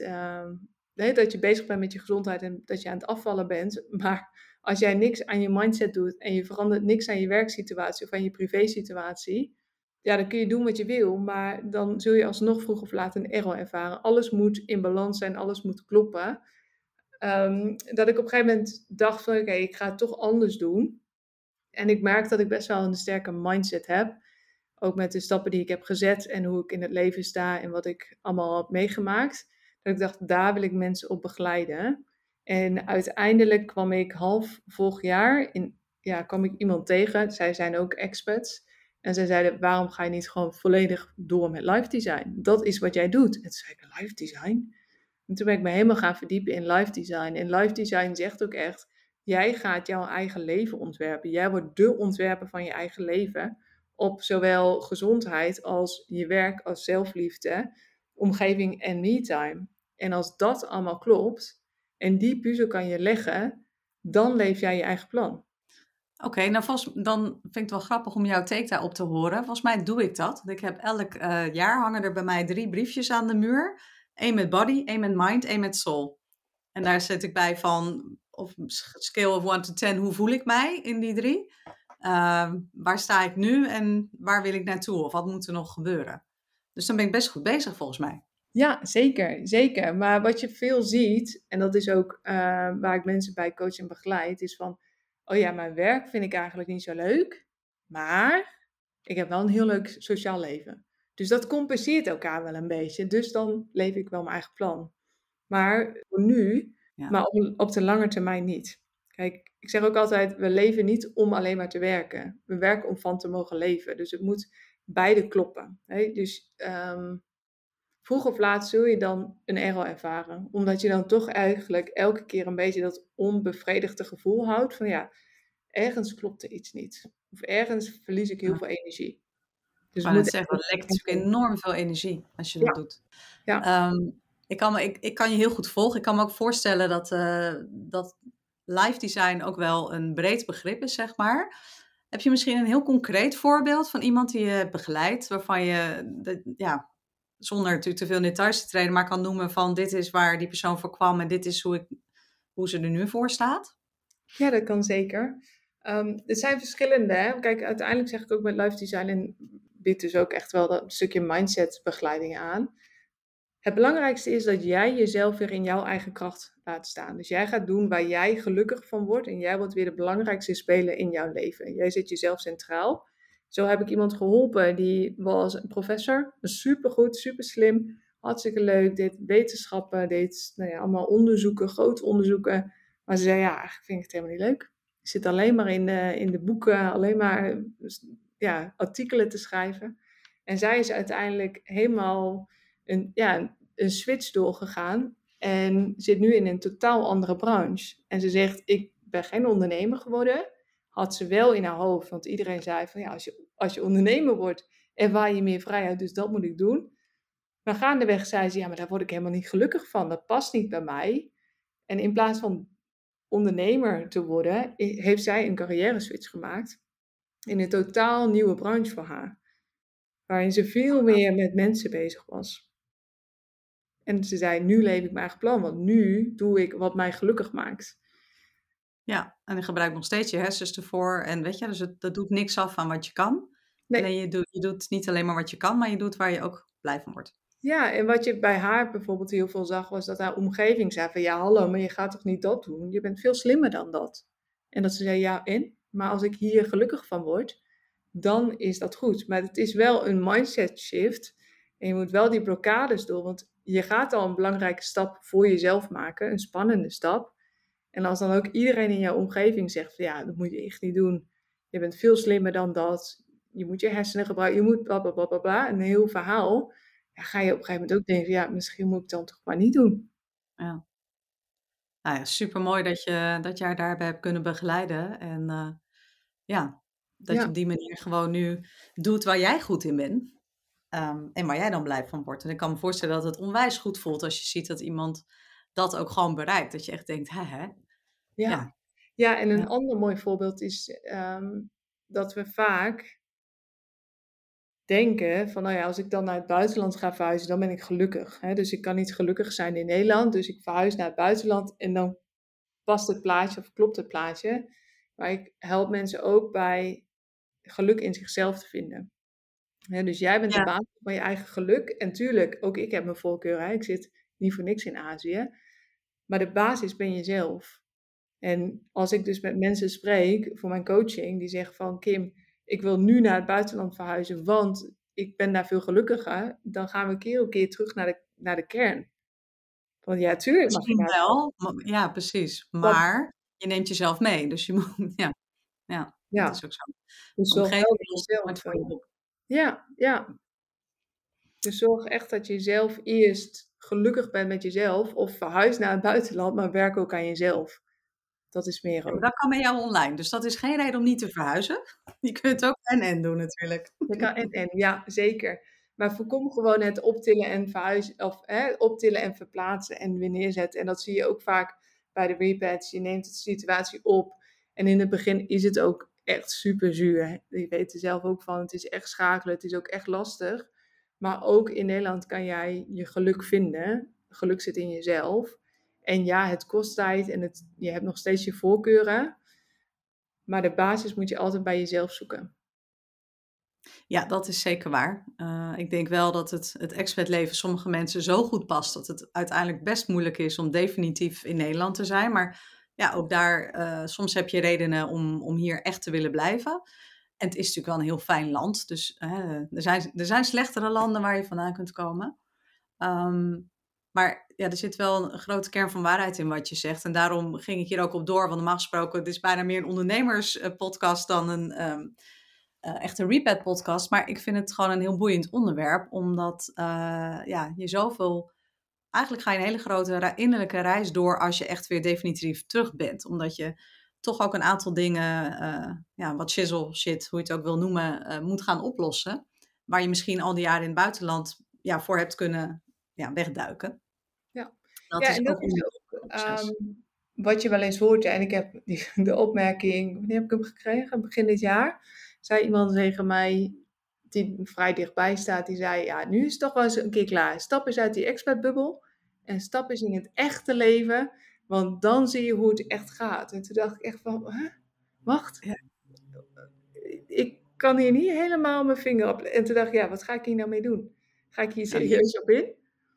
nee, dat je bezig bent met je gezondheid en dat je aan het afvallen bent. Maar als jij niks aan je mindset doet en je verandert niks aan je werksituatie of aan je privésituatie, ja, dan kun je doen wat je wil, maar dan zul je alsnog vroeg of laat een error ervaren. Alles moet in balans zijn, alles moet kloppen. Um, dat ik op een gegeven moment dacht van, oké, ik ga het toch anders doen. En ik merk dat ik best wel een sterke mindset heb. Ook met de stappen die ik heb gezet en hoe ik in het leven sta en wat ik allemaal heb meegemaakt. Dat ik dacht, daar wil ik mensen op begeleiden. En uiteindelijk kwam ik half vorig jaar, in, ja, kwam ik iemand tegen. Zij zijn ook experts. En zij zeiden, waarom ga je niet gewoon volledig door met live design? Dat is wat jij doet. En toen zei ik, live design? En toen ben ik me helemaal gaan verdiepen in live design. En live design zegt ook echt, Jij gaat jouw eigen leven ontwerpen. Jij wordt de ontwerper van je eigen leven. Op zowel gezondheid als je werk, als zelfliefde, omgeving en me-time. En als dat allemaal klopt en die puzzel kan je leggen, dan leef jij je eigen plan. Oké, nou vast, dan vind ik het wel grappig om jouw take daarop te horen. Volgens mij doe ik dat. Ik heb elk uh, jaar hangen er bij mij drie briefjes aan de muur. Eén met body, één met mind, één met soul. En daar zet ik bij van of scale of 1 to 10, hoe voel ik mij in die drie? Ehm, waar sta ik nu en waar wil ik naartoe? Of wat moet er nog gebeuren? Dus dan ben ik best goed bezig volgens mij. Ja, zeker, zeker. Maar wat je veel ziet, en dat is ook uh, waar ik mensen bij coach en begeleid, is van, oh ja, mijn werk vind ik eigenlijk niet zo leuk, maar ik heb wel een heel leuk sociaal leven. Dus dat compenseert elkaar wel een beetje. Dus dan leef ik wel mijn eigen plan. Maar voor nu, ja. maar op, op de lange termijn niet. Kijk, ik zeg ook altijd, we leven niet om alleen maar te werken. We werken om van te mogen leven. Dus het moet beide kloppen. Hè? Dus um, vroeg of laat zul je dan een error ervaren. Omdat je dan toch eigenlijk elke keer een beetje dat onbevredigde gevoel houdt van ja, ergens klopt er iets niet. Of ergens verlies ik heel veel energie. Dus maar het zeggen, het lekt natuurlijk enorm veel energie als je dat doet. Ja. Um, ik, kan me, ik, ik kan je heel goed volgen. Ik kan me ook voorstellen dat, uh, dat live design ook wel een breed begrip is, zeg maar. Heb je misschien een heel concreet voorbeeld van iemand die je begeleidt, waarvan je, de, ja, zonder natuurlijk te veel details te treden, maar kan noemen van dit is waar die persoon voor kwam en dit is hoe, ik, hoe ze er nu voor staat? Ja, dat kan zeker. Um, er zijn verschillende. Hè? Kijk, uiteindelijk zeg ik ook met live design en biedt dus ook echt wel dat stukje mindset begeleiding aan. Het belangrijkste is dat jij jezelf weer in jouw eigen kracht laat staan. Dus jij gaat doen waar jij gelukkig van wordt en jij wordt weer de belangrijkste speler in jouw leven. Jij zet jezelf centraal. Zo heb ik iemand geholpen die was een professor, supergoed, super slim, hartstikke leuk, deed wetenschappen, deed nou ja, allemaal onderzoeken, grote onderzoeken. Maar ze zei ja, eigenlijk vind ik het helemaal niet leuk. Ik zit alleen maar in de, in de boeken, alleen maar ja, artikelen te schrijven. En zij is uiteindelijk helemaal een, ja, een switch doorgegaan en zit nu in een totaal andere branche. En ze zegt, ik ben geen ondernemer geworden. Had ze wel in haar hoofd, want iedereen zei van ja, als je, als je ondernemer wordt, ervaar je meer vrijheid, dus dat moet ik doen. Maar gaandeweg zei ze, ja, maar daar word ik helemaal niet gelukkig van. Dat past niet bij mij. En in plaats van ondernemer te worden, heeft zij een carrière switch gemaakt in een totaal nieuwe branche voor haar. Waarin ze veel meer met mensen bezig was. En ze zei, nu leef ik mijn eigen plan, want nu doe ik wat mij gelukkig maakt. Ja, en je gebruikt nog steeds je hersens ervoor. En weet je, dus het, dat doet niks af van wat je kan. Nee. Alleen je doet, je doet niet alleen maar wat je kan, maar je doet waar je ook blij van wordt. Ja, en wat je bij haar bijvoorbeeld heel veel zag, was dat haar omgeving zei van ja, hallo, maar je gaat toch niet dat doen? Je bent veel slimmer dan dat. En dat ze zei ja, en? Maar als ik hier gelukkig van word, dan is dat goed. Maar het is wel een mindset shift. En je moet wel die blokkades door, want je gaat al een belangrijke stap voor jezelf maken, een spannende stap. En als dan ook iedereen in jouw omgeving zegt van ja, dat moet je echt niet doen. Je bent veel slimmer dan dat. Je moet je hersenen gebruiken. Je moet bla bla bla bla Een heel verhaal. Ja, ga je op een gegeven moment ook denken, ja, misschien moet ik het dan toch maar niet doen. Ja. Nou ja, super mooi dat je, dat haar daarbij hebt kunnen begeleiden. En uh, ja, dat je op die manier gewoon nu doet waar jij goed in bent. Um, en waar jij dan blij van wordt. En ik kan me voorstellen dat het onwijs goed voelt als je ziet dat iemand dat ook gewoon bereikt. Dat je echt denkt, hè hè. Ja, ja. ja en een ander mooi voorbeeld is um, dat we vaak denken van, nou ja, als ik dan naar het buitenland ga verhuizen, dan ben ik gelukkig. Hè? Dus ik kan niet gelukkig zijn in Nederland, dus ik verhuis naar het buitenland en dan past het plaatje of klopt het plaatje. Maar ik help mensen ook bij geluk in zichzelf te vinden dus jij bent de baas van je eigen geluk. En tuurlijk, ook ik heb mijn voorkeur. Hè. Ik zit niet voor niks in Azië. Maar de basis ben jezelf. En als ik dus met mensen spreek voor mijn coaching, die zeggen van Kim, ik wil nu naar het buitenland verhuizen, want ik ben daar veel gelukkiger. Dan gaan we keer op keer terug naar de, naar de kern. Want ja, tuurlijk. Misschien wel. Ja, precies. Maar je neemt jezelf mee. Dus je moet, ja. Ja, ja. dat is ook zo. Dus zorg wel dat voor je op. Ja, ja. Dus zorg echt dat je zelf eerst gelukkig bent met jezelf. Of verhuis naar het buitenland, maar werk ook aan jezelf. Dat is meer ook. dat kan met jou online. Dus dat is geen reden om niet te verhuizen. Je kunt ook en-en doen natuurlijk. Je kan en-en, ja, zeker. Maar voorkom gewoon het optillen en verhuizen. Of hè, optillen en verplaatsen en weer neerzetten. En dat zie je ook vaak bij de repads. Je neemt de situatie op. En in het begin is het ook echt super zuur. Je weet er zelf ook van, het is echt schakelen, het is ook echt lastig. Maar ook in Nederland kan jij je geluk vinden. Geluk zit in jezelf. En ja, het kost tijd en het, je hebt nog steeds je voorkeuren. Maar de basis moet je altijd bij jezelf zoeken. Ja, dat is zeker waar. Uh, ik denk wel dat het, het expertleven sommige mensen zo goed past dat het uiteindelijk best moeilijk is om definitief in Nederland te zijn. Maar ja, ook daar, uh, soms heb je redenen om, om hier echt te willen blijven. En het is natuurlijk wel een heel fijn land. Dus er, zijn, er zijn slechtere landen waar je vandaan kunt komen. Um, maar ja, er zit wel een grote kern van waarheid in wat je zegt. En daarom ging ik hier ook op door. Want normaal gesproken, het is bijna meer een ondernemerspodcast dan een um, uh, echte repat podcast. Maar ik vind het gewoon een heel boeiend onderwerp. Omdat uh, ja, je zoveel... Eigenlijk ga je een hele grote innerlijke reis door als je echt weer definitief terug bent. Omdat je toch ook een aantal dingen, uh, ja, wat shizzle shit, hoe je het ook wil noemen, moet gaan oplossen. Waar je misschien al die jaren in het buitenland ja, voor hebt kunnen ja, wegduiken. Ja, dat ja is en dat is ook um, wat je wel eens hoort. En ik heb die, de opmerking, wanneer heb ik hem gekregen? Begin dit jaar. Zei iemand tegen mij, die vrij dichtbij staat, die zei, ja, nu is het toch wel eens een keer klaar. Stap eens uit die expertbubbel en stap eens in het echte leven, want dan zie je hoe het echt gaat. En toen dacht ik echt van, hè? wacht, ja. ik kan hier niet helemaal mijn vinger op. En toen dacht ik, ja, wat ga ik hier nou mee doen? Ga ik hier serieus op in?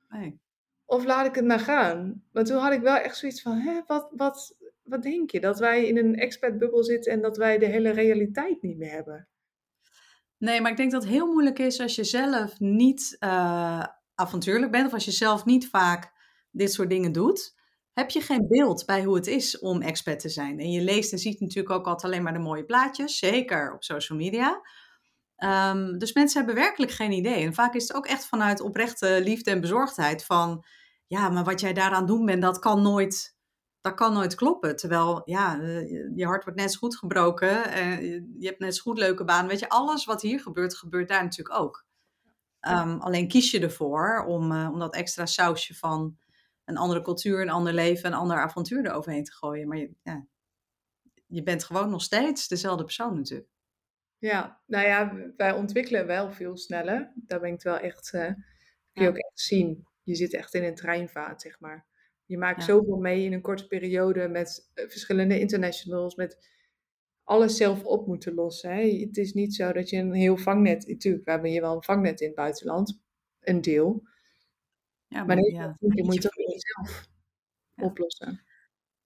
Nee. Of laat ik het maar gaan? Maar toen had ik wel echt zoiets van, hè, wat, wat, wat denk je? Dat wij in een expertbubbel zitten en dat wij de hele realiteit niet meer hebben? Nee, maar ik denk dat het heel moeilijk is als je zelf niet uh, avontuurlijk bent of als je zelf niet vaak dit soort dingen doet. Heb je geen beeld bij hoe het is om expert te zijn? En je leest en ziet natuurlijk ook altijd alleen maar de mooie plaatjes, zeker op social media. Um, dus mensen hebben werkelijk geen idee. En vaak is het ook echt vanuit oprechte liefde en bezorgdheid van, ja, maar wat jij daaraan doen bent, dat kan nooit, dat kan nooit kloppen. Terwijl, ja, eh, je hart wordt net zo goed gebroken, uh, je hebt net zo goed leuke baan. Weet je, alles wat hier gebeurt, gebeurt daar natuurlijk ook. Um, alleen kies je ervoor om, uh, om dat extra sausje van een andere cultuur, een ander leven, een ander avontuur eroverheen te gooien. Maar je, ja, je bent gewoon nog steeds dezelfde persoon natuurlijk. Ja, nou ja, wij ontwikkelen wel veel sneller. Daar ben ik wel echt, uh, kun je ook echt zien. Je zit echt in een treinvaart, zeg maar. Je maakt ja. zoveel mee in een korte periode met uh, verschillende internationals, met alles zelf op moeten lossen. Hè. Het is niet zo dat je een heel vangnet, natuurlijk, we hebben hier wel een vangnet in het buitenland, een deel. Ja, maar, maar nee, ja, je moet je oplossen.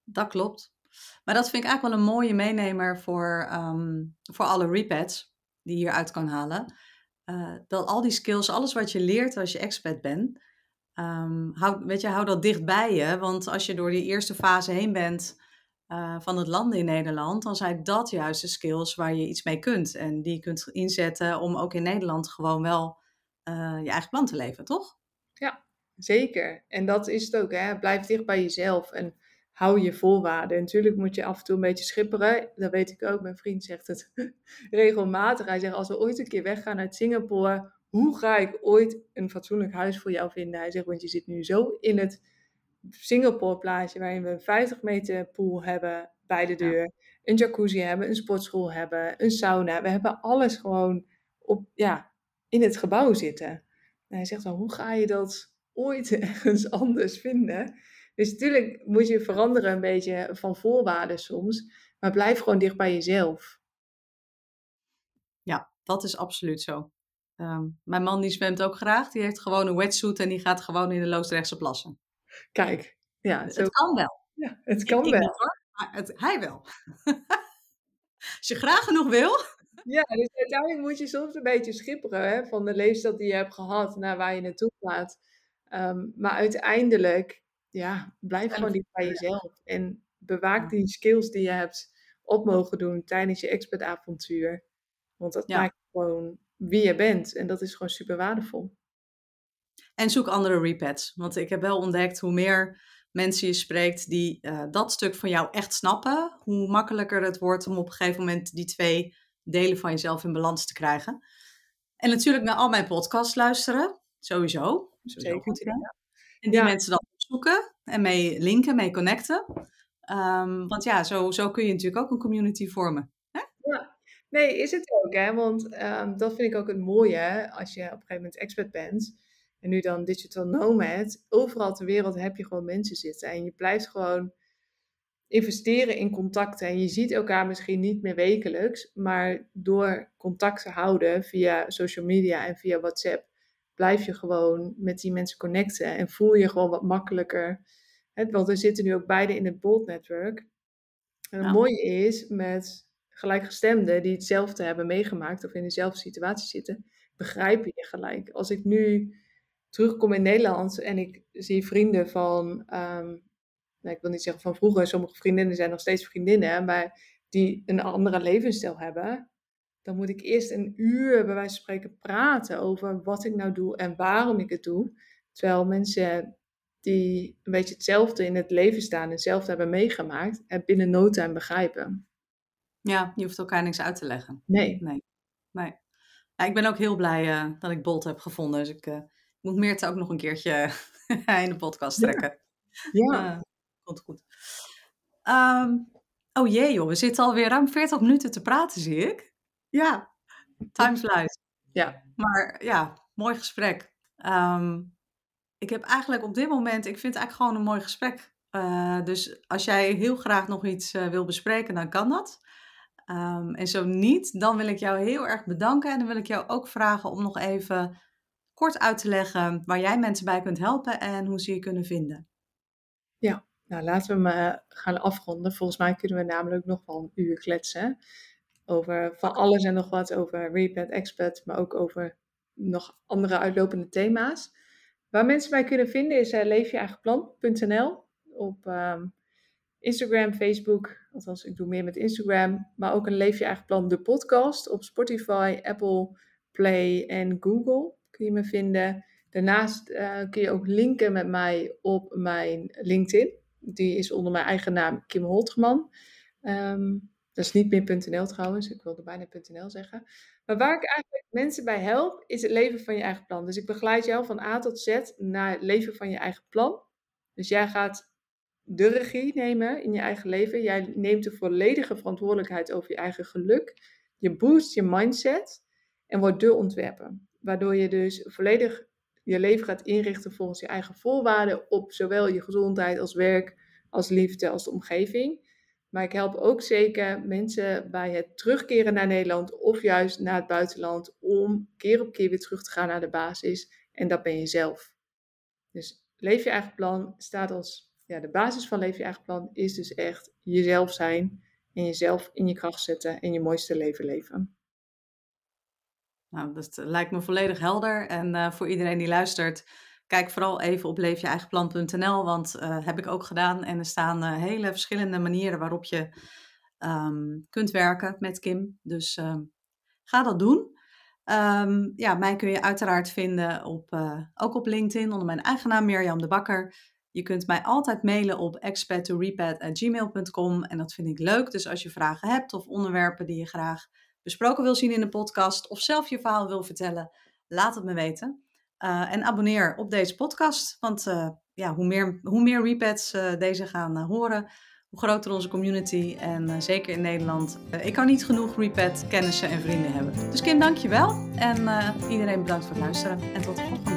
Dat klopt. Maar dat vind ik eigenlijk wel een mooie meenemer voor, um, voor alle repads die je hieruit kan halen. Uh, dat al die skills, alles wat je leert als je expert bent, um, hou, weet je, hou dat dicht bij je. Want als je door die eerste fase heen bent uh, van het landen in Nederland, dan zijn dat juist de skills waar je iets mee kunt. En die je kunt inzetten om ook in Nederland gewoon wel uh, je eigen plan te leven, toch? Ja, zeker. En dat is het ook, hè. Blijf dicht bij jezelf. En hou je voorwaarden. natuurlijk moet je af en toe een beetje schipperen. Dat weet ik ook. Mijn vriend zegt het regelmatig. Hij zegt, als we ooit een keer weggaan uit Singapore, hoe ga ik ooit een fatsoenlijk huis voor jou vinden? Hij zegt, want je zit nu zo in het Singapore plaatje, waarin we een 50 meter pool hebben bij de deur, een jacuzzi hebben, een sportschool hebben, een sauna. We hebben alles gewoon op, ja, in het gebouw zitten. En hij zegt dan, hoe ga je dat ooit ergens anders vinden? Dus natuurlijk moet je veranderen een beetje van voorwaarden soms, maar blijf gewoon dicht bij jezelf. Ja, dat is absoluut zo. Um, mijn man die zwemt ook graag, die heeft gewoon een wetsuit en die gaat gewoon in de Loosdrechtse plassen. Kijk, ja. Zo... Het kan wel. Ja, het kan ik, wel. Ik hoor, maar het, hij wel. Als je graag genoeg wil. Ja, dus uiteindelijk moet je soms een beetje schipperen hè, van de leefstijl die je hebt gehad naar waar je naartoe gaat. Um, maar uiteindelijk ja, blijf gewoon dicht bij jezelf. En bewaak die skills die je hebt op mogen doen tijdens je expertavontuur. Want dat maakt gewoon wie je bent. En dat is gewoon super waardevol. En zoek andere repads. Want ik heb wel ontdekt hoe meer mensen je spreekt die uh, dat stuk van jou echt snappen, hoe makkelijker het wordt om op een gegeven moment die twee delen van jezelf in balans te krijgen. En natuurlijk naar al mijn podcasts luisteren. Sowieso. Sowieso goed idee. En die mensen dan opzoeken en mee linken, mee connecten. Um, want ja, zo, zo kun je natuurlijk ook een community vormen. Hè? Ja, nee, is het ook. Hè? Want um, dat vind ik ook het mooie hè? als je op een gegeven moment expert bent. En nu dan digital nomad. Overal ter wereld heb je gewoon mensen zitten. En je blijft gewoon investeren in contacten. En je ziet elkaar misschien niet meer wekelijks, maar door contact te houden via social media en via WhatsApp, blijf je gewoon met die mensen connecten en voel je gewoon wat makkelijker. want we zitten nu ook beide in het Bold Network. En het mooie is met gelijkgestemden die hetzelfde hebben meegemaakt of in dezelfde situatie zitten, begrijpen je gelijk. Als ik nu terugkom in Nederland en ik zie vrienden van um, nou, ik wil niet zeggen van vroeger, sommige vriendinnen zijn nog steeds vriendinnen, maar die een andere levensstijl hebben, dan moet ik eerst een uur bij wijze van spreken praten over wat ik nou doe en waarom ik het doe. Terwijl mensen die een beetje hetzelfde in het leven staan en hetzelfde hebben meegemaakt, het binnen no time begrijpen. Ja, je hoeft elkaar niks uit te leggen. Nee. Nee. nee. Ja, ik ben ook heel blij uh, dat ik Bolt heb gevonden. Dus ik uh, moet Meerte ook nog een keertje in de podcast trekken. Ja. ja. Uh, komt goed. Um, oh jee joh, we zitten alweer ruim 40 minuten te praten, zie ik. Ja, time flies. Ja. Maar ja, mooi gesprek. Um, ik heb eigenlijk op dit moment, ik vind het eigenlijk gewoon een mooi gesprek. Uh, dus als jij heel graag nog iets uh, wil bespreken, dan kan dat. Um, en zo niet, dan wil ik jou heel erg bedanken. En dan wil ik jou ook vragen om nog even kort uit te leggen waar jij mensen bij kunt helpen en hoe ze je kunnen vinden. Ja, nou, laten we maar gaan afronden. Volgens mij kunnen we namelijk nog wel een uur kletsen. Over van alles en nog wat over Repent Expert, maar ook over nog andere uitlopende thema's. Waar mensen mij kunnen vinden is uh, leefjeeigenplan.nl op um, Instagram, Facebook. Althans, ik doe meer met Instagram. Maar ook een Leef Eigen Plan, de podcast op Spotify, Apple Play en Google kun je me vinden. Daarnaast uh, kun je ook linken met mij op mijn LinkedIn die is onder mijn eigen naam Kim Holtman. Um, dat is niet meer .nl trouwens, ik wilde bijna .nl zeggen. Maar waar ik eigenlijk mensen bij help, is het leven van je eigen plan. Dus ik begeleid jou van A tot Z naar het leven van je eigen plan. Dus jij gaat de regie nemen in je eigen leven. Jij neemt de volledige verantwoordelijkheid over je eigen geluk. Je boost je mindset en wordt de ontwerper. Waardoor je dus volledig je leven gaat inrichten volgens je eigen voorwaarden op zowel je gezondheid als werk, als liefde, als de omgeving. Maar ik help ook zeker mensen bij het terugkeren naar Nederland of juist naar het buitenland om keer op keer weer terug te gaan naar de basis. En dat ben je zelf. Dus leef je eigen plan staat als ja, de basis van leef je eigen plan is dus echt jezelf zijn en jezelf in je kracht zetten en je mooiste leven leven. Nou, dat lijkt me volledig helder. En uh, voor iedereen die luistert, kijk vooral even op leefjeeigenplan.nl, want uh, heb ik ook gedaan. En er staan uh, hele verschillende manieren waarop je um, kunt werken met Kim. Dus um, ga dat doen. Um, ja, mij kun je uiteraard vinden op, ook op LinkedIn onder mijn eigen naam Mirjam de Bakker. Je kunt mij altijd mailen op expat2repat.gmail.com en dat vind ik leuk. Dus als je vragen hebt of onderwerpen die je graag besproken wil zien in de podcast of zelf je verhaal wil vertellen, laat het me weten. Uh, en abonneer op deze podcast, want uh, ja, hoe meer, hoe meer repets uh, deze gaan horen, hoe groter onze community en zeker in Nederland. ik kan niet genoeg repet kennissen en vrienden hebben. Dus Kim, dankjewel en iedereen bedankt voor het luisteren en tot de volgende.